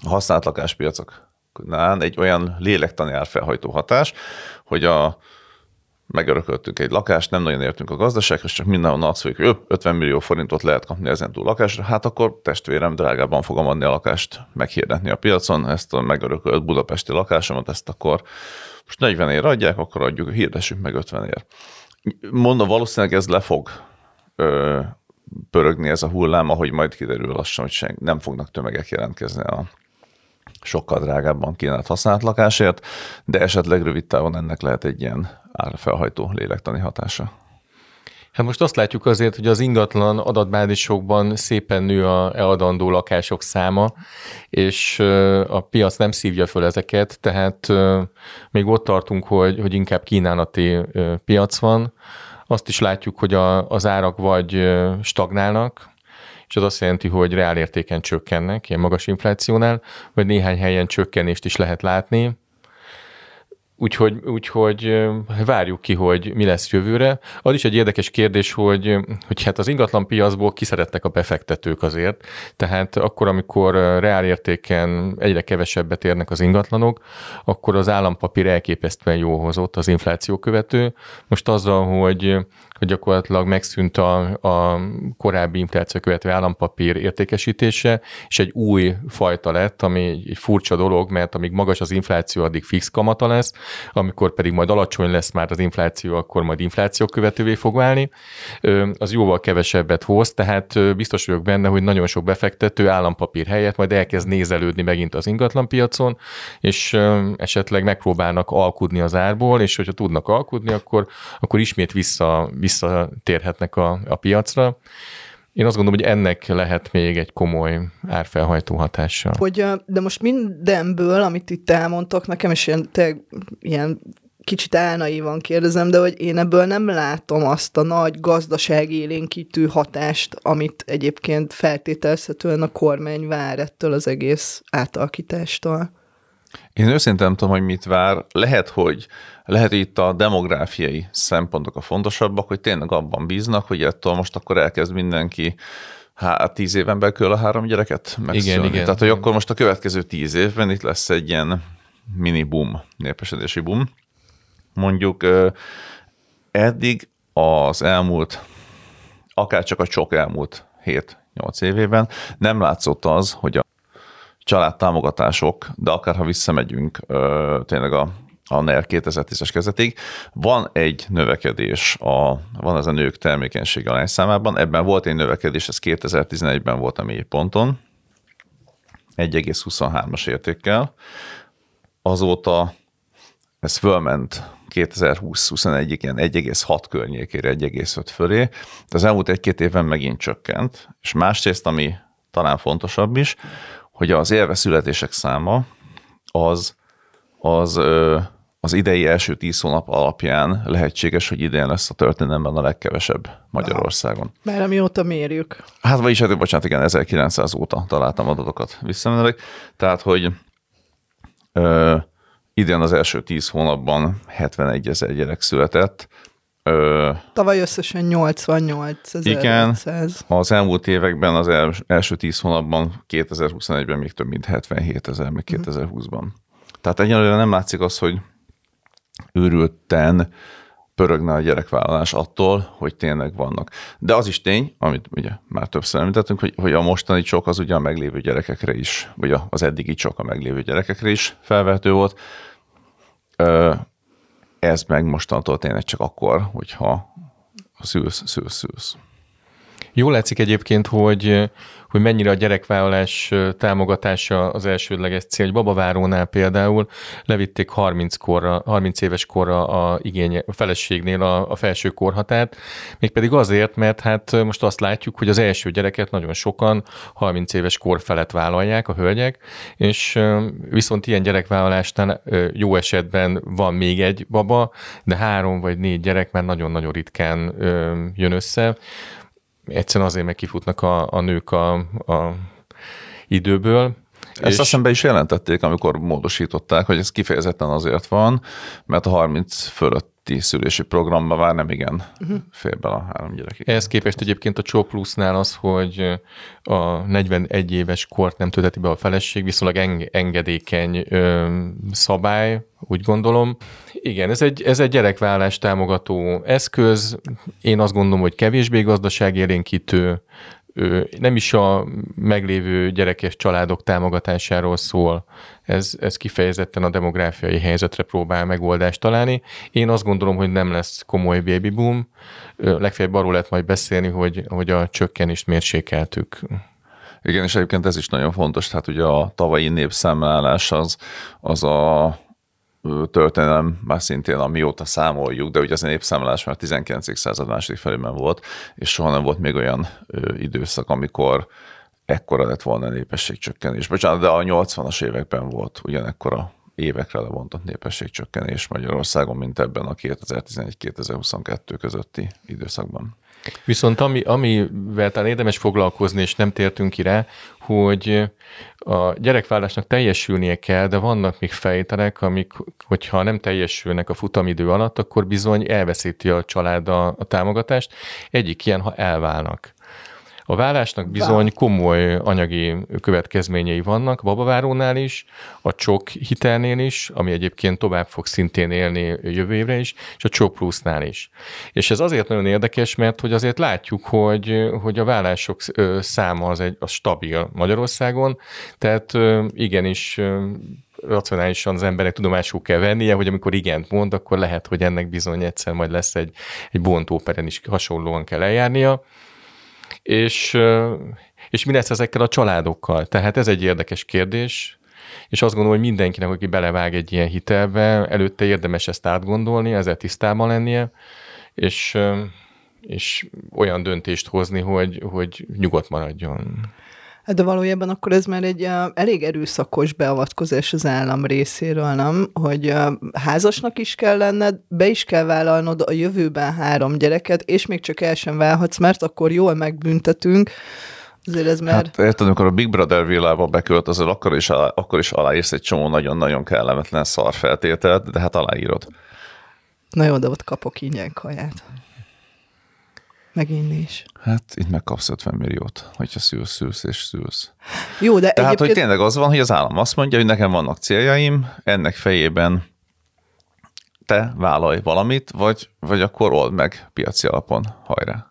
használt lakáspiacoknál egy olyan lélektani árfelhajtó hatás, hogy a megörököltünk egy lakást, nem nagyon értünk a gazdasághoz, csak mindenhonnan azt fogjuk, hogy 50 millió forintot lehet kapni ezen túl lakásra, hát akkor testvérem drágában fogom adni a lakást, meghirdetni a piacon, ezt a megörökölt budapesti lakásomat, ezt akkor most 40 ér adják, akkor adjuk, hirdessük meg 50 ér mondom, valószínűleg ez le fog ö, pörögni ez a hullám, ahogy majd kiderül lassan, hogy sen, nem fognak tömegek jelentkezni a sokkal drágábban kínált használt lakásért, de esetleg rövid távon ennek lehet egy ilyen árfelhajtó lélektani hatása. Hát most azt látjuk azért, hogy az ingatlan adatbázisokban szépen nő a eladandó lakások száma, és a piac nem szívja föl ezeket, tehát még ott tartunk, hogy, hogy inkább kínálati piac van. Azt is látjuk, hogy a, az árak vagy stagnálnak, és az azt jelenti, hogy reálértéken csökkennek, ilyen magas inflációnál, vagy néhány helyen csökkenést is lehet látni Úgyhogy, úgyhogy várjuk ki, hogy mi lesz jövőre. Az is egy érdekes kérdés, hogy, hogy hát az ingatlan piacból kiszerettek a befektetők azért. Tehát akkor, amikor reálértéken egyre kevesebbet érnek az ingatlanok, akkor az állampapír elképesztően jó hozott az infláció követő. Most azzal, hogy hogy gyakorlatilag megszűnt a, a korábbi infláció követő állampapír értékesítése, és egy új fajta lett, ami egy furcsa dolog, mert amíg magas az infláció, addig fix kamata lesz, amikor pedig majd alacsony lesz már az infláció, akkor majd infláció követővé fog válni. Az jóval kevesebbet hoz, tehát biztos vagyok benne, hogy nagyon sok befektető állampapír helyett majd elkezd nézelődni megint az ingatlanpiacon, és esetleg megpróbálnak alkudni az árból, és hogyha tudnak alkudni, akkor, akkor ismét vissza, visszatérhetnek a, a piacra. Én azt gondolom, hogy ennek lehet még egy komoly árfelhajtó hatása. Hogy, de most mindenből, amit itt elmondtok, nekem is ilyen, te, ilyen kicsit van kérdezem, de hogy én ebből nem látom azt a nagy gazdasági élénkítő hatást, amit egyébként feltételezhetően a kormány vár ettől az egész átalakítástól. Én őszintén nem tudom, hogy mit vár. Lehet, hogy lehet itt a demográfiai szempontok a fontosabbak, hogy tényleg abban bíznak, hogy ettől most akkor elkezd mindenki hát tíz éven belül a három gyereket megszülni. Igen, igen. Tehát, hogy akkor most a következő tíz évben itt lesz egy ilyen mini boom, népesedési boom. Mondjuk eddig az elmúlt, akár csak a csok elmúlt 7-8 évében nem látszott az, hogy a családtámogatások, de akár ha visszamegyünk tényleg a a NER 2010-es kezdetig. Van egy növekedés, a, van ez a nők termékenység arányszámában, ebben volt egy növekedés, ez 2011-ben volt a mély ponton, 1,23-as értékkel. Azóta ez fölment 2020-21-ig ilyen 1,6 környékére, 1,5 fölé, de az elmúlt egy-két évben megint csökkent, és másrészt, ami talán fontosabb is, hogy az élve születések száma az, az az idei első tíz hónap alapján lehetséges, hogy idén lesz a történelemben a legkevesebb Magyarországon. Már amióta mérjük. Hát vagyis, hát bocsánat, igen, 1900 óta találtam adatokat visszamenőleg. Tehát, hogy ö, idén az első tíz hónapban 71 ezer gyerek született, Ö, Tavaly összesen 88 Igen. 500. az elmúlt években, az els- első tíz hónapban, 2021-ben még több mint 77 ezer, még 2020-ban. Tehát egyelőre nem látszik az, hogy őrülten pörögne a gyerekvállalás attól, hogy tényleg vannak. De az is tény, amit ugye már többször említettünk, hogy, hogy a mostani csok az ugye a meglévő gyerekekre is, vagy az eddigi csok a meglévő gyerekekre is felvehető volt. Ez meg mostantól tényleg csak akkor, hogyha szülsz, szülsz, szülsz. Jól látszik egyébként, hogy, hogy mennyire a gyerekvállalás támogatása az elsődleges cél. Egy babavárónál például levitték 30, korra, 30 éves korra a, igény, a feleségnél a, a felső korhatárt, mégpedig azért, mert hát most azt látjuk, hogy az első gyereket nagyon sokan 30 éves kor felett vállalják a hölgyek, és viszont ilyen gyerekvállalásnál jó esetben van még egy baba, de három vagy négy gyerek már nagyon-nagyon ritkán jön össze egyszerűen azért meg kifutnak a, a nők a, a időből. Ezt azt hiszem be is jelentették, amikor módosították, hogy ez kifejezetten azért van, mert a 30 fölötti szülési programban már nem igen fér bele a három gyerekig. Ehhez képest egyébként a Csó Plusznál az, hogy a 41 éves kort nem tölteti be a feleség, viszonylag eng- engedékeny ö, szabály, úgy gondolom. Igen, ez egy, ez egy gyerekvállás támogató eszköz. Én azt gondolom, hogy kevésbé gazdaságélénkítő, nem is a meglévő gyerekes családok támogatásáról szól. Ez, ez kifejezetten a demográfiai helyzetre próbál megoldást találni. Én azt gondolom, hogy nem lesz komoly baby boom. Legfeljebb arról lehet majd beszélni, hogy, hogy a csökkenést mérsékeltük. Igen, és egyébként ez is nagyon fontos, tehát ugye a tavalyi népszámlálás az, az a történelem már szintén, amióta számoljuk, de ugye az a népszámlálás már 19. század második felében volt, és soha nem volt még olyan időszak, amikor ekkora lett volna a népességcsökkenés. Bocsánat, de a 80-as években volt ugyanekkora évekre lebontott népességcsökkenés Magyarországon, mint ebben a 2011-2022 közötti időszakban. Viszont ami, amivel talán érdemes foglalkozni, és nem tértünk ki rá, hogy a gyerekvállásnak teljesülnie kell, de vannak még fejtelek, amik, hogyha nem teljesülnek a futamidő alatt, akkor bizony elveszíti a család a, a támogatást. Egyik ilyen, ha elválnak. A vállásnak bizony komoly anyagi következményei vannak, babavárónál is, a csok hitelnél is, ami egyébként tovább fog szintén élni jövő évre is, és a csok plusznál is. És ez azért nagyon érdekes, mert hogy azért látjuk, hogy, hogy a vállások száma az, egy, az stabil Magyarországon, tehát igenis racionálisan az emberek tudomásul kell vennie, hogy amikor igent mond, akkor lehet, hogy ennek bizony egyszer majd lesz egy, egy bontóperen is hasonlóan kell eljárnia és, és mi lesz ezekkel a családokkal? Tehát ez egy érdekes kérdés, és azt gondolom, hogy mindenkinek, aki belevág egy ilyen hitelbe, előtte érdemes ezt átgondolni, ezzel tisztában lennie, és, és olyan döntést hozni, hogy, hogy nyugodt maradjon. Hát de valójában akkor ez már egy uh, elég erőszakos beavatkozás az állam részéről, nem? Hogy uh, házasnak is kell lenned, be is kell vállalnod a jövőben három gyereket, és még csak el sem válhatsz, mert akkor jól megbüntetünk. Azért ez már... Hát érted, amikor a Big Brother világba beköltözöl, akkor is, alá, akkor is aláírsz egy csomó nagyon-nagyon kellemetlen szar feltételt, de hát aláírod. Na jó, de ott kapok ingyen kaját. Megint is. Hát itt megkapsz 50 milliót, hogyha szülsz, szülsz és szülsz. Jó, de Tehát, hogy egyébként... tényleg az van, hogy az állam azt mondja, hogy nekem vannak céljaim, ennek fejében te vállalj valamit, vagy, vagy akkor old meg piaci alapon, hajrá.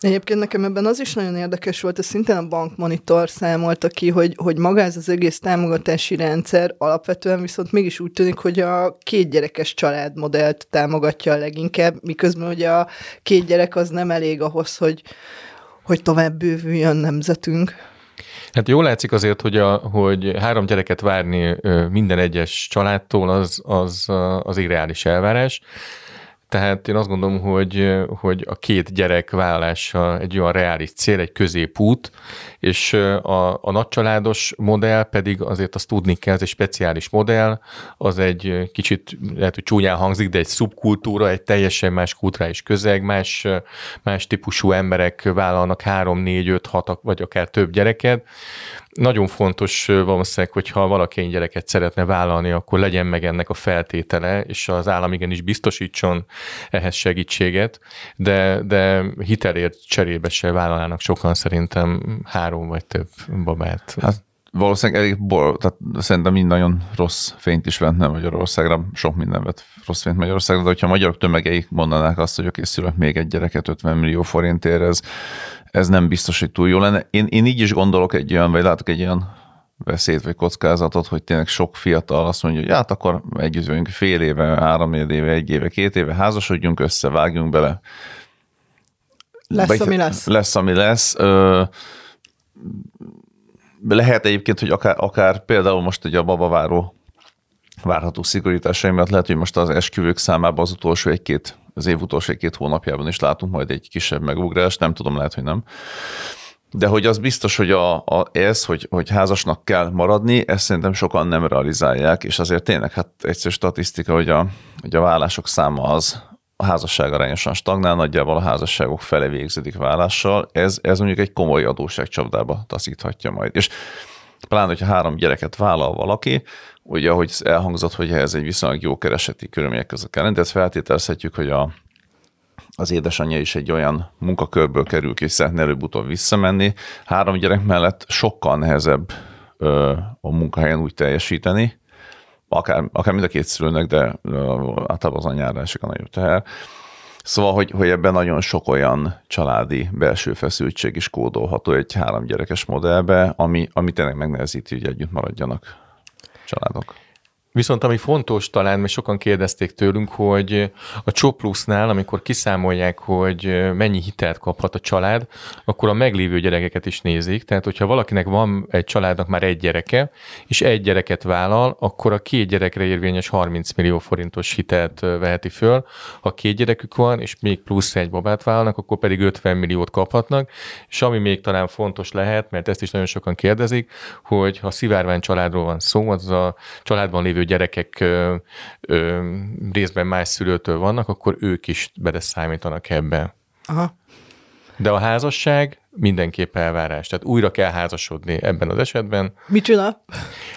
Egyébként nekem ebben az is nagyon érdekes volt, ez szintén a bankmonitor számolta ki, hogy, hogy maga ez az egész támogatási rendszer alapvetően viszont mégis úgy tűnik, hogy a két gyerekes családmodellt támogatja a leginkább, miközben ugye a két gyerek az nem elég ahhoz, hogy, hogy tovább bővüljön nemzetünk. Hát jól látszik azért, hogy, a, hogy három gyereket várni minden egyes családtól az, az, az irreális elvárás. Tehát én azt gondolom, hogy, hogy a két gyerek vállalása egy olyan reális cél, egy középút, és a, a nagycsaládos modell pedig azért azt tudni kell, ez egy speciális modell, az egy kicsit, lehet, hogy csúnyán hangzik, de egy szubkultúra, egy teljesen más kulturális közeg, más, más típusú emberek vállalnak három, négy, öt, hat, vagy akár több gyereket, nagyon fontos valószínűleg, hogyha valaki egy gyereket szeretne vállalni, akkor legyen meg ennek a feltétele, és az állam igenis biztosítson ehhez segítséget, de, de hitelért cserébe se vállalnának sokan szerintem három vagy több babát. Hát valószínűleg elég bor, tehát szerintem mind nagyon rossz fényt is vett nem Magyarországra, sok minden vett rossz fényt Magyarországra, de hogyha a magyarok tömegeik mondanák azt, hogy oké, szülök még egy gyereket 50 millió forintért, ez, ez nem biztos, hogy túl jó lenne. Én, én így is gondolok egy olyan, vagy látok egy olyan veszélyt vagy kockázatot, hogy tényleg sok fiatal azt mondja, hogy hát akkor együtt vagyunk fél éve, három éve, egy éve, két éve, házasodjunk össze, vágjunk bele. Lesz, Vagy- ami lesz. Lesz, ami lesz. Ö, lehet egyébként, hogy akár, akár például most ugye a babaváró várható szigorításai miatt lehet, hogy most az esküvők számában az utolsó egy-két, az év utolsó egy-két hónapjában is látunk majd egy kisebb megugrást, nem tudom, lehet, hogy nem. De hogy az biztos, hogy a, a, ez, hogy, hogy házasnak kell maradni, ezt szerintem sokan nem realizálják, és azért tényleg hát egyszerű statisztika, hogy a, hogy a vállások száma az a házasság arányosan stagnál, nagyjából a házasságok fele végződik vállással, ez, ez mondjuk egy komoly adósságcsapdába taszíthatja majd. És pláne, hogyha három gyereket vállal valaki, ugye, ahogy elhangzott, hogy ez egy viszonylag jó kereseti körülmények között kell tehát feltételezhetjük, hogy a, az édesanyja is egy olyan munkakörből kerül ki, szeretne előbb-utóbb visszamenni. Három gyerek mellett sokkal nehezebb ö, a munkahelyen úgy teljesíteni, akár, akár mind a két szülőnek, de ö, általában az anyára esik a nagyobb teher. Szóval, hogy, hogy ebben nagyon sok olyan családi belső feszültség is kódolható egy három gyerekes modellbe, ami, ami tényleg megnehezíti, hogy együtt maradjanak családok. Viszont ami fontos talán, mert sokan kérdezték tőlünk, hogy a Csoplusznál, amikor kiszámolják, hogy mennyi hitelt kaphat a család, akkor a meglévő gyerekeket is nézik. Tehát, hogyha valakinek van egy családnak már egy gyereke, és egy gyereket vállal, akkor a két gyerekre érvényes 30 millió forintos hitelt veheti föl. Ha két gyerekük van, és még plusz egy babát vállalnak, akkor pedig 50 milliót kaphatnak. És ami még talán fontos lehet, mert ezt is nagyon sokan kérdezik, hogy ha szivárvány családról van szó, az a családban lévő gyerekek ö, ö, részben más szülőtől vannak, akkor ők is beleszámítanak ebbe. Aha. De a házasság mindenképp elvárás. Tehát újra kell házasodni ebben az esetben. Micsoda?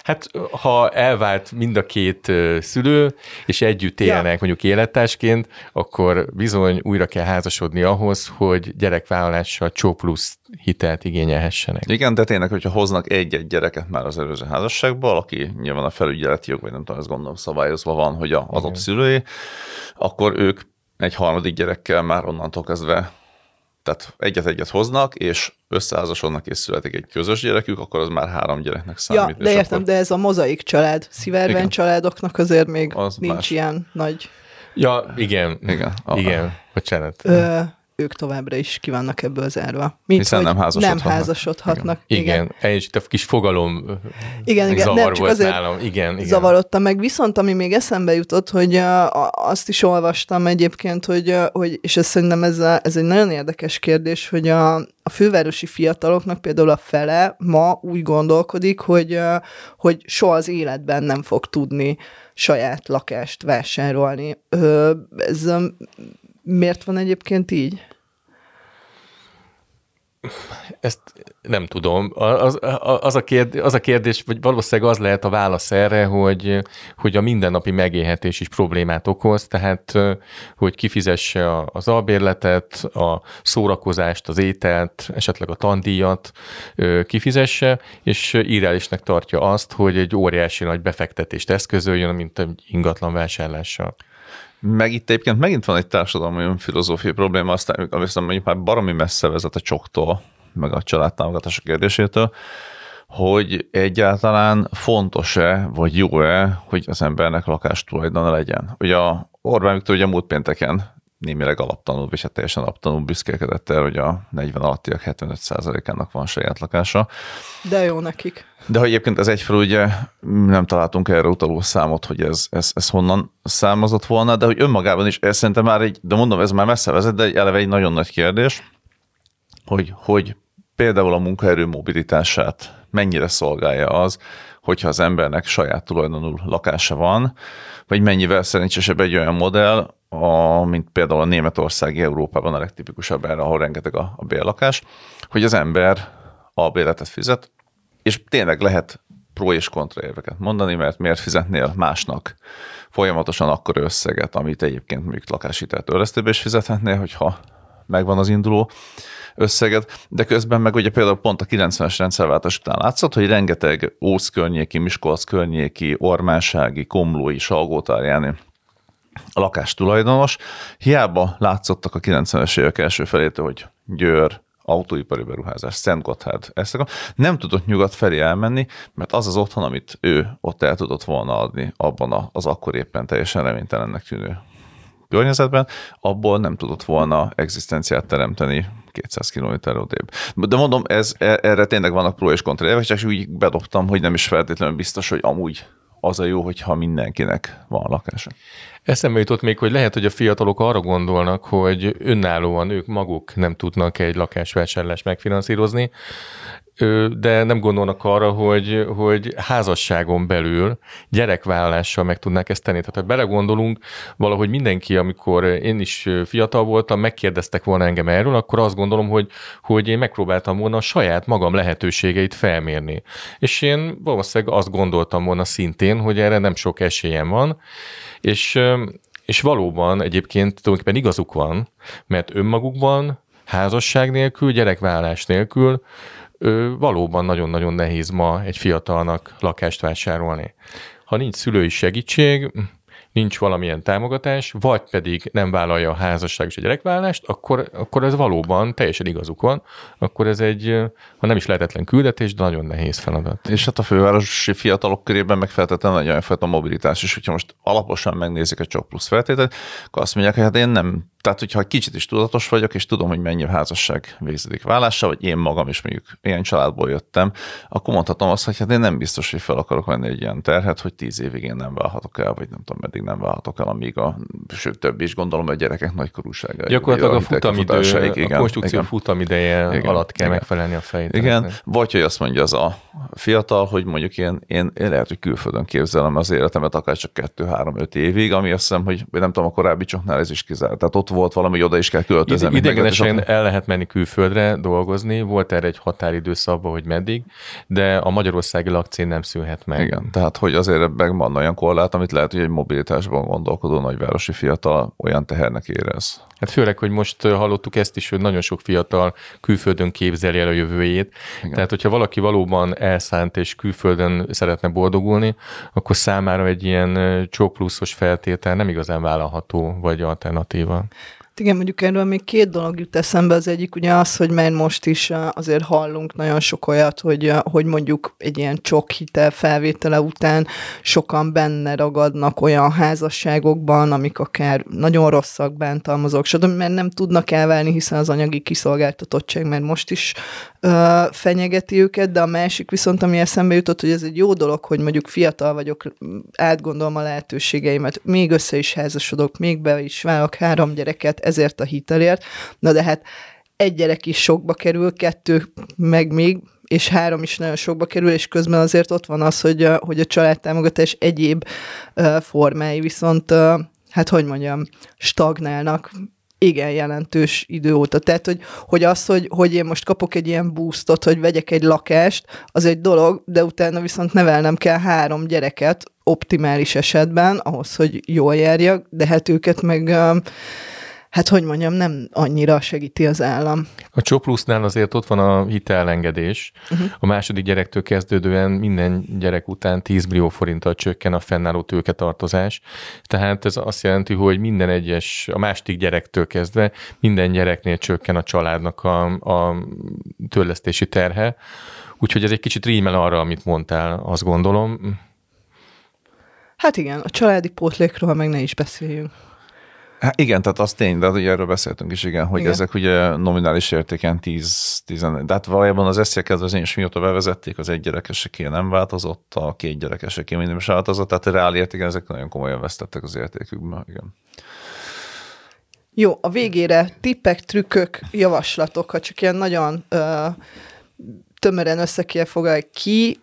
Hát ha elvált mind a két szülő, és együtt élnek mondjuk élettársként, akkor bizony újra kell házasodni ahhoz, hogy gyerekvállalással csó plusz hitelt igényelhessenek. Igen, de tényleg, hogyha hoznak egy-egy gyereket már az előző házasságból, aki nyilván a felügyeleti jog, vagy nem tudom, ezt gondolom szabályozva van, hogy a adott szülői, akkor ők egy harmadik gyerekkel már onnantól kezdve tehát egyet-egyet hoznak, és összeházasodnak, és születik egy közös gyerekük, akkor az már három gyereknek számít. Ja, de értem, akkor... de ez a mozaik család. Szivárvány Igen. családoknak azért még Az nincs más. ilyen nagy... Ja, igen. Igen. A- Igen, bocsánat. Ö, ők továbbra is ki vannak ebből zárva. Mint, Hiszen nem házasodhatnak. Nem házasodhatnak. Igen, igen. igen. a kis fogalom Igen, igen, zavar nem, csak volt azért nálam. Igen, igen. zavarodtam meg. Viszont ami még eszembe jutott, hogy azt is olvastam egyébként, hogy, hogy és ez szerintem ez, a, ez egy nagyon érdekes kérdés, hogy a, a fővárosi fiataloknak például a fele ma úgy gondolkodik, hogy, hogy soha az életben nem fog tudni saját lakást vásárolni. Ez miért van egyébként így? Ezt nem tudom. Az, az, a kérdés, az a kérdés, vagy valószínűleg az lehet a válasz erre, hogy, hogy a mindennapi megélhetés is problémát okoz, tehát hogy kifizesse az albérletet, a szórakozást, az ételt, esetleg a tandíjat kifizesse, és irreálisnek tartja azt, hogy egy óriási nagy befektetést eszközöljön, mint egy ingatlan vásárlással. Meg itt egyébként megint van egy társadalmi önfilozófiai probléma, aztán ami aztán mondjuk már baromi messze vezet a csoktól, meg a családtámogatása kérdésétől, hogy egyáltalán fontos-e, vagy jó-e, hogy az embernek lakástulajdona legyen. Ugye a Orbán Viktor ugye múlt pénteken némileg alaptanul, és hát teljesen alaptanul büszkélkedett el, hogy a 40 alattiak 75%-ának van saját lakása. De jó nekik. De hogy egyébként ez egyfelől ugye nem találtunk erre utaló számot, hogy ez, ez, ez honnan származott volna, de hogy önmagában is, ez szerintem már egy, de mondom, ez már messze vezet, de egy eleve egy nagyon nagy kérdés, hogy, hogy például a munkaerő mobilitását mennyire szolgálja az, hogyha az embernek saját tulajdonú lakása van, vagy mennyivel szerencsésebb egy olyan modell, a, mint például a Németországi Európában a legtipikusabb erre, ahol rengeteg a, a bérlakás, hogy az ember albérletet fizet, és tényleg lehet pro és kontra érveket mondani, mert miért fizetnél másnak folyamatosan akkor összeget, amit egyébként mondjuk lakáshitelt törlesztőbe is fizethetnél, hogyha megvan az induló összeget, de közben meg ugye például pont a 90-es rendszerváltás után látszott, hogy rengeteg Ósz környéki, Miskolc környéki, Ormánsági, Komlói, Salgótarjáni a lakás tulajdonos. Hiába látszottak a 90-es évek első felétől, hogy Győr, autóipari beruházás, Szent Gotthard, nem tudott nyugat felé elmenni, mert az az otthon, amit ő ott el tudott volna adni abban az akkor éppen teljesen reménytelennek tűnő környezetben, abból nem tudott volna egzisztenciát teremteni 200 km odébb. De mondom, ez, e, erre tényleg vannak pro és kontra csak úgy bedobtam, hogy nem is feltétlenül biztos, hogy amúgy az a jó, hogyha mindenkinek van lakása. Eszembe jutott még, hogy lehet, hogy a fiatalok arra gondolnak, hogy önállóan ők maguk nem tudnak egy lakásvásárlást megfinanszírozni, de nem gondolnak arra, hogy, hogy házasságon belül gyerekvállalással meg tudnák ezt tenni. Tehát ha belegondolunk, valahogy mindenki, amikor én is fiatal voltam, megkérdeztek volna engem erről, akkor azt gondolom, hogy, hogy én megpróbáltam volna a saját magam lehetőségeit felmérni. És én valószínűleg azt gondoltam volna szintén, hogy erre nem sok esélyem van, és és valóban egyébként tulajdonképpen igazuk van, mert önmagukban, házasság nélkül, gyerekvállás nélkül valóban nagyon-nagyon nehéz ma egy fiatalnak lakást vásárolni. Ha nincs szülői segítség, nincs valamilyen támogatás, vagy pedig nem vállalja a házasság és a gyerekvállást, akkor, akkor ez valóban teljesen igazuk van, akkor ez egy, ha nem is lehetetlen küldetés, de nagyon nehéz feladat. És hát a fővárosi fiatalok körében meg feltétlenül egy olyan fajta mobilitás is, hogyha most alaposan megnézik a Csok plusz feltételt, akkor azt mondják, hogy hát én nem tehát, hogyha kicsit is tudatos vagyok, és tudom, hogy mennyi házasság végződik vállással, vagy én magam is mondjuk ilyen családból jöttem, akkor mondhatom azt, hogy hát én nem biztos, hogy fel akarok venni egy ilyen terhet, hogy tíz évig én nem válhatok el, vagy nem tudom, meddig nem válhatok el, amíg a, sőt, több is gondolom, hogy a gyerekek nagykorúsága. Gyakorlatilag a futamidő, igen, a konstrukció igen, futamideje igen, alatt kell igen. megfelelni a fejét. Igen, vagy hogy azt mondja az a fiatal, hogy mondjuk én, én, én lehet, hogy külföldön képzelem az életemet, akár csak kettő-három-öt évig, ami azt hiszem, hogy nem tudom, a korábbi csoknál ez is kizárt. Tehát ott volt valami, hogy oda is kell költözni. Ide, idegenesen el lehet menni külföldre dolgozni, volt erre egy határidő szabva, hogy meddig, de a magyarországi lakcén nem szűnhet meg. Igen, tehát hogy azért meg van olyan korlát, amit lehet, hogy egy mobilitásban gondolkodó nagyvárosi fiatal olyan tehernek érez. Hát főleg, hogy most hallottuk ezt is, hogy nagyon sok fiatal külföldön képzeli el a jövőjét. Igen. Tehát, hogyha valaki valóban elszánt és külföldön szeretne boldogulni, akkor számára egy ilyen csók pluszos feltétel nem igazán vállalható vagy alternatíva. Igen, mondjuk erről még két dolog jut eszembe. Az egyik ugye az, hogy már most is azért hallunk nagyon sok olyat, hogy, hogy mondjuk egy ilyen csok hitel felvétele után sokan benne ragadnak olyan házasságokban, amik akár nagyon rosszak, bántalmazók, stb., mert nem tudnak elválni, hiszen az anyagi kiszolgáltatottság mert most is ö, fenyegeti őket, de a másik viszont, ami eszembe jutott, hogy ez egy jó dolog, hogy mondjuk fiatal vagyok, átgondolom a lehetőségeimet, még össze is házasodok, még be is válok három gyereket, ezért a hitelért. Na de hát egy gyerek is sokba kerül, kettő meg még, és három is nagyon sokba kerül, és közben azért ott van az, hogy a, hogy a családtámogatás egyéb formái viszont, hát hogy mondjam, stagnálnak igen jelentős idő óta. Tehát, hogy, hogy az, hogy, hogy én most kapok egy ilyen boostot, hogy vegyek egy lakást, az egy dolog, de utána viszont nevelnem kell három gyereket optimális esetben, ahhoz, hogy jól járjak, de hát őket meg uh, hát hogy mondjam, nem annyira segíti az állam. A Csoplusznál azért ott van a hitelengedés. Uh-huh. A második gyerektől kezdődően minden gyerek után 10 millió forinttal csökken a fennálló tőketartozás. Tehát ez azt jelenti, hogy minden egyes, a második gyerektől kezdve minden gyereknél csökken a családnak a, a törlesztési terhe. Úgyhogy ez egy kicsit rímel arra, amit mondtál, azt gondolom. Hát igen, a családi pótlékról meg ne is beszéljünk. Hát igen, tehát az tény, de ugye erről beszéltünk is, igen, hogy igen. ezek ugye nominális értéken 10, 10 de hát valójában az eszély kedvezményes mióta bevezették, az egy gyerekeseké nem változott, a két gyerekeseké mindig is változott, tehát a reál értéken ezek nagyon komolyan vesztettek az értékükben, igen. Jó, a végére tippek, trükkök, javaslatok, ha csak ilyen nagyon ö, tömören össze kell foglalni, ki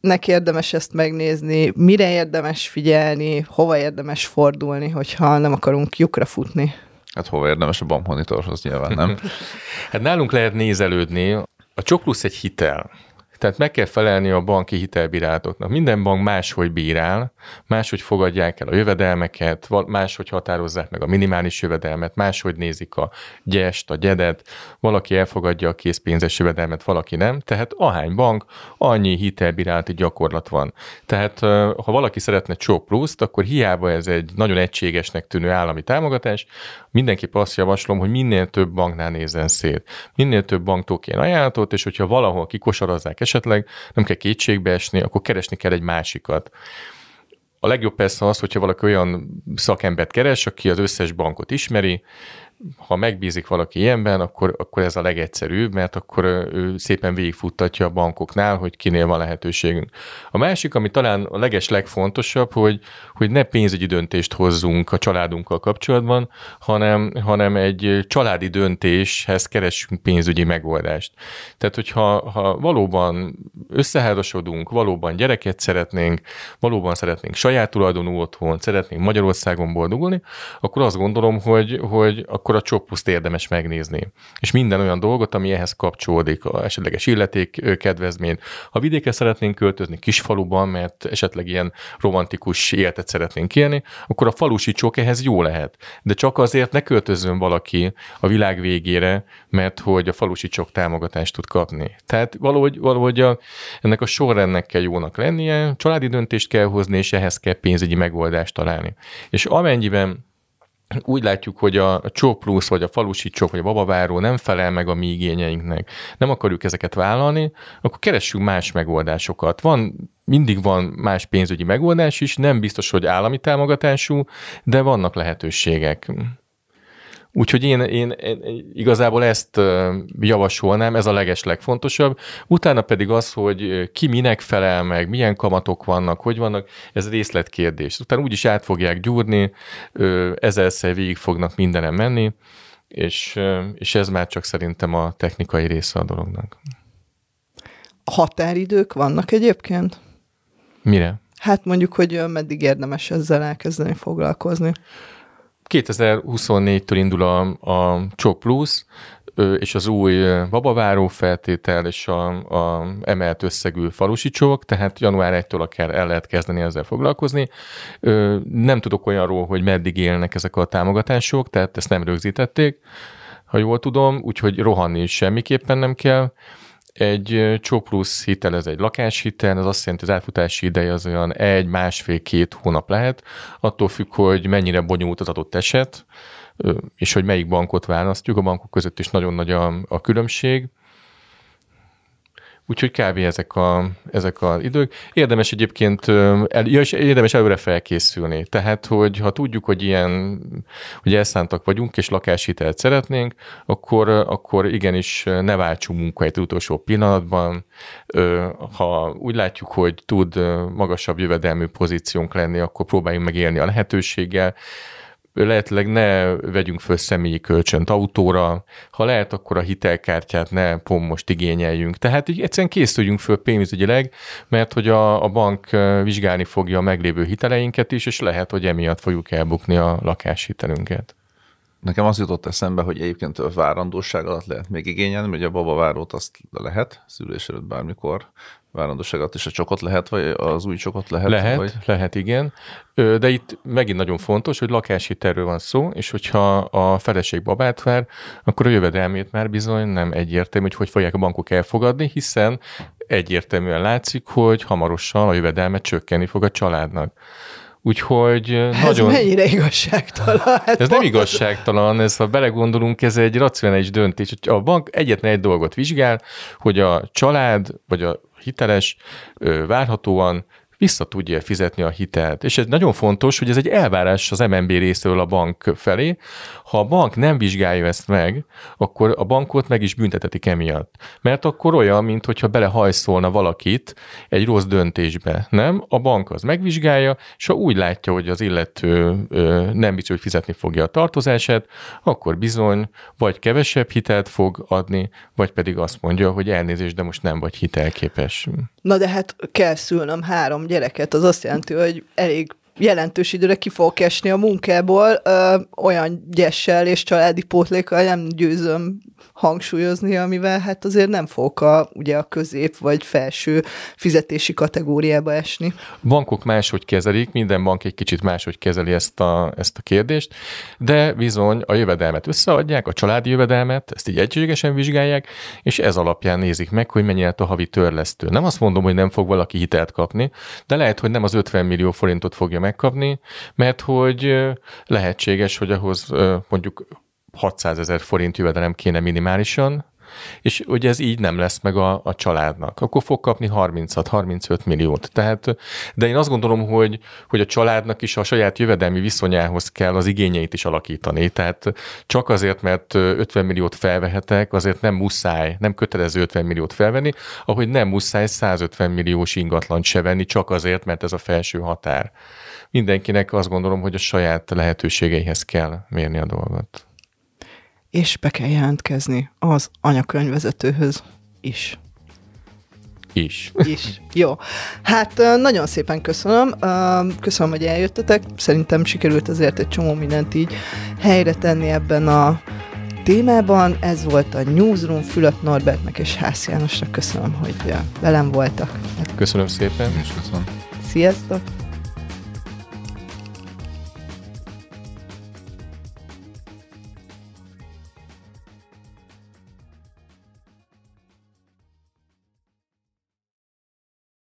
nek érdemes ezt megnézni, mire érdemes figyelni, hova érdemes fordulni, hogyha nem akarunk lyukra futni? Hát hova érdemes a bankmonitorhoz nyilván, nem? *laughs* hát nálunk lehet nézelődni. A Csoklusz egy hitel. Tehát meg kell felelni a banki hitelbírálatoknak. Minden bank máshogy bírál, máshogy fogadják el a jövedelmeket, máshogy határozzák meg a minimális jövedelmet, máshogy nézik a gyest, a gyedet, valaki elfogadja a készpénzes jövedelmet, valaki nem. Tehát ahány bank, annyi hitelbírálati gyakorlat van. Tehát ha valaki szeretne csók pluszt, akkor hiába ez egy nagyon egységesnek tűnő állami támogatás, mindenképp azt javaslom, hogy minél több banknál nézzen szét. Minél több banktól kéne ajánlatot, és hogyha valahol kikosarazzák esetleg, nem kell kétségbe esni, akkor keresni kell egy másikat. A legjobb persze az, hogyha valaki olyan szakembert keres, aki az összes bankot ismeri, ha megbízik valaki ilyenben, akkor, akkor ez a legegyszerűbb, mert akkor ő szépen végigfuttatja a bankoknál, hogy kinél van lehetőségünk. A másik, ami talán a leges legfontosabb, hogy, hogy ne pénzügyi döntést hozzunk a családunkkal kapcsolatban, hanem, hanem egy családi döntéshez keressünk pénzügyi megoldást. Tehát, hogyha ha valóban összeházasodunk, valóban gyereket szeretnénk, valóban szeretnénk saját tulajdonú otthon, szeretnénk Magyarországon boldogulni, akkor azt gondolom, hogy, hogy akkor akkor a csopuszt érdemes megnézni. És minden olyan dolgot, ami ehhez kapcsolódik, a esetleges illeték kedvezményt. Ha vidékre szeretnénk költözni kisfaluban, mert esetleg ilyen romantikus életet szeretnénk élni, akkor a falusi csok ehhez jó lehet. De csak azért ne költözön valaki a világ végére, mert hogy a falusi csok támogatást tud kapni. Tehát valahogy, valahogy a, ennek a sorrendnek kell jónak lennie, családi döntést kell hozni, és ehhez kell pénzügyi megoldást találni. És amennyiben úgy látjuk, hogy a Csó Plusz, vagy a Falusi Csók, vagy a Babaváró nem felel meg a mi igényeinknek, nem akarjuk ezeket vállalni, akkor keressünk más megoldásokat. Van, mindig van más pénzügyi megoldás is, nem biztos, hogy állami támogatású, de vannak lehetőségek. Úgyhogy én, én, én igazából ezt javasolnám, ez a leges legfontosabb. Utána pedig az, hogy ki minek felel meg, milyen kamatok vannak, hogy vannak, ez részletkérdés. Utána úgyis át fogják gyúrni, ezerszer végig fognak mindenem menni, és, és ez már csak szerintem a technikai része a dolognak. Határidők vannak egyébként? Mire? Hát mondjuk, hogy meddig érdemes ezzel elkezdeni foglalkozni. 2024-től indul a, a Csok Plus, és az új babaváró feltétel és a, a emelt összegű falusi csók, tehát január 1-től akár el lehet kezdeni ezzel foglalkozni. Nem tudok olyanról, hogy meddig élnek ezek a támogatások, tehát ezt nem rögzítették, ha jól tudom, úgyhogy rohanni semmiképpen nem kell. Egy Csoplusz hitel, ez egy lakáshitel, ez azt jelenti, az elfutási ideje az olyan egy, másfél, két hónap lehet, attól függ, hogy mennyire bonyolult az adott eset, és hogy melyik bankot választjuk. A bankok között is nagyon nagy a, a különbség. Úgyhogy kb. ezek, a, ezek az idők. Érdemes egyébként, el, ja, és érdemes előre felkészülni. Tehát, hogy ha tudjuk, hogy ilyen, hogy elszántak vagyunk, és lakáshitelt szeretnénk, akkor, akkor igenis ne váltsunk munkahelyet utolsó pillanatban. Ha úgy látjuk, hogy tud magasabb jövedelmű pozíciónk lenni, akkor próbáljunk megélni a lehetőséggel lehetőleg ne vegyünk föl személyi kölcsönt autóra, ha lehet, akkor a hitelkártyát ne pont most igényeljünk. Tehát így egyszerűen készüljünk föl pénzügyileg, mert hogy a, a bank vizsgálni fogja a meglévő hiteleinket is, és lehet, hogy emiatt fogjuk elbukni a lakáshitelünket. Nekem az jutott eszembe, hogy egyébként a várandóság alatt lehet még igényelni, hogy a babavárót azt lehet, szülés előtt bármikor várandóságot is a csokot lehet, vagy az új csokot lehet? Lehet, vagy? lehet, igen. De itt megint nagyon fontos, hogy lakáshitelről van szó, és hogyha a feleség babát vár, akkor a jövedelmét már bizony nem egyértelmű, hogy hogy fogják a bankok elfogadni, hiszen egyértelműen látszik, hogy hamarosan a jövedelme csökkenni fog a családnak. Úgyhogy ez nagyon... mennyire igazságtalan? Hát *laughs* ez nem igazságtalan, ez ha belegondolunk, ez egy racionális döntés. A bank egyetlen egy dolgot vizsgál, hogy a család vagy a hiteles várhatóan vissza tudja fizetni a hitelt. És ez nagyon fontos, hogy ez egy elvárás az MNB részéről a bank felé. Ha a bank nem vizsgálja ezt meg, akkor a bankot meg is büntetetik emiatt. Mert akkor olyan, mintha belehajszolna valakit egy rossz döntésbe. Nem? A bank az megvizsgálja, és ha úgy látja, hogy az illető nem biztos, hogy fizetni fogja a tartozását, akkor bizony vagy kevesebb hitelt fog adni, vagy pedig azt mondja, hogy elnézést, de most nem vagy hitelképes. Na de hát kell szülnöm három gyereket, az azt jelenti, hogy elég jelentős időre ki fogok esni a munkából, ö, olyan gyessel és családi pótlékkal nem győzöm hangsúlyozni, amivel hát azért nem fogok a, ugye a közép vagy felső fizetési kategóriába esni. Bankok máshogy kezelik, minden bank egy kicsit máshogy kezeli ezt a, ezt a kérdést, de bizony a jövedelmet összeadják, a családi jövedelmet, ezt így egységesen vizsgálják, és ez alapján nézik meg, hogy mennyi a havi törlesztő. Nem azt mondom, hogy nem fog valaki hitelt kapni, de lehet, hogy nem az 50 millió forintot fogja megkapni, mert hogy lehetséges, hogy ahhoz mondjuk 600 ezer forint jövedelem kéne minimálisan, és ugye ez így nem lesz meg a, a családnak. Akkor fog kapni 36-35 milliót. Tehát, de én azt gondolom, hogy, hogy a családnak is a saját jövedelmi viszonyához kell az igényeit is alakítani. Tehát csak azért, mert 50 milliót felvehetek, azért nem muszáj, nem kötelező 50 milliót felvenni, ahogy nem muszáj 150 milliós ingatlant se venni, csak azért, mert ez a felső határ. Mindenkinek azt gondolom, hogy a saját lehetőségeihez kell mérni a dolgot és be kell jelentkezni az anyakönyvvezetőhöz is. Is. Is. Jó. Hát nagyon szépen köszönöm. Köszönöm, hogy eljöttetek. Szerintem sikerült azért egy csomó mindent így helyre tenni ebben a témában. Ez volt a Newsroom Fülöp Norbertnek és Hász Jánosnak. Köszönöm, hogy velem voltak. Köszönöm szépen. És köszönöm. Sziasztok!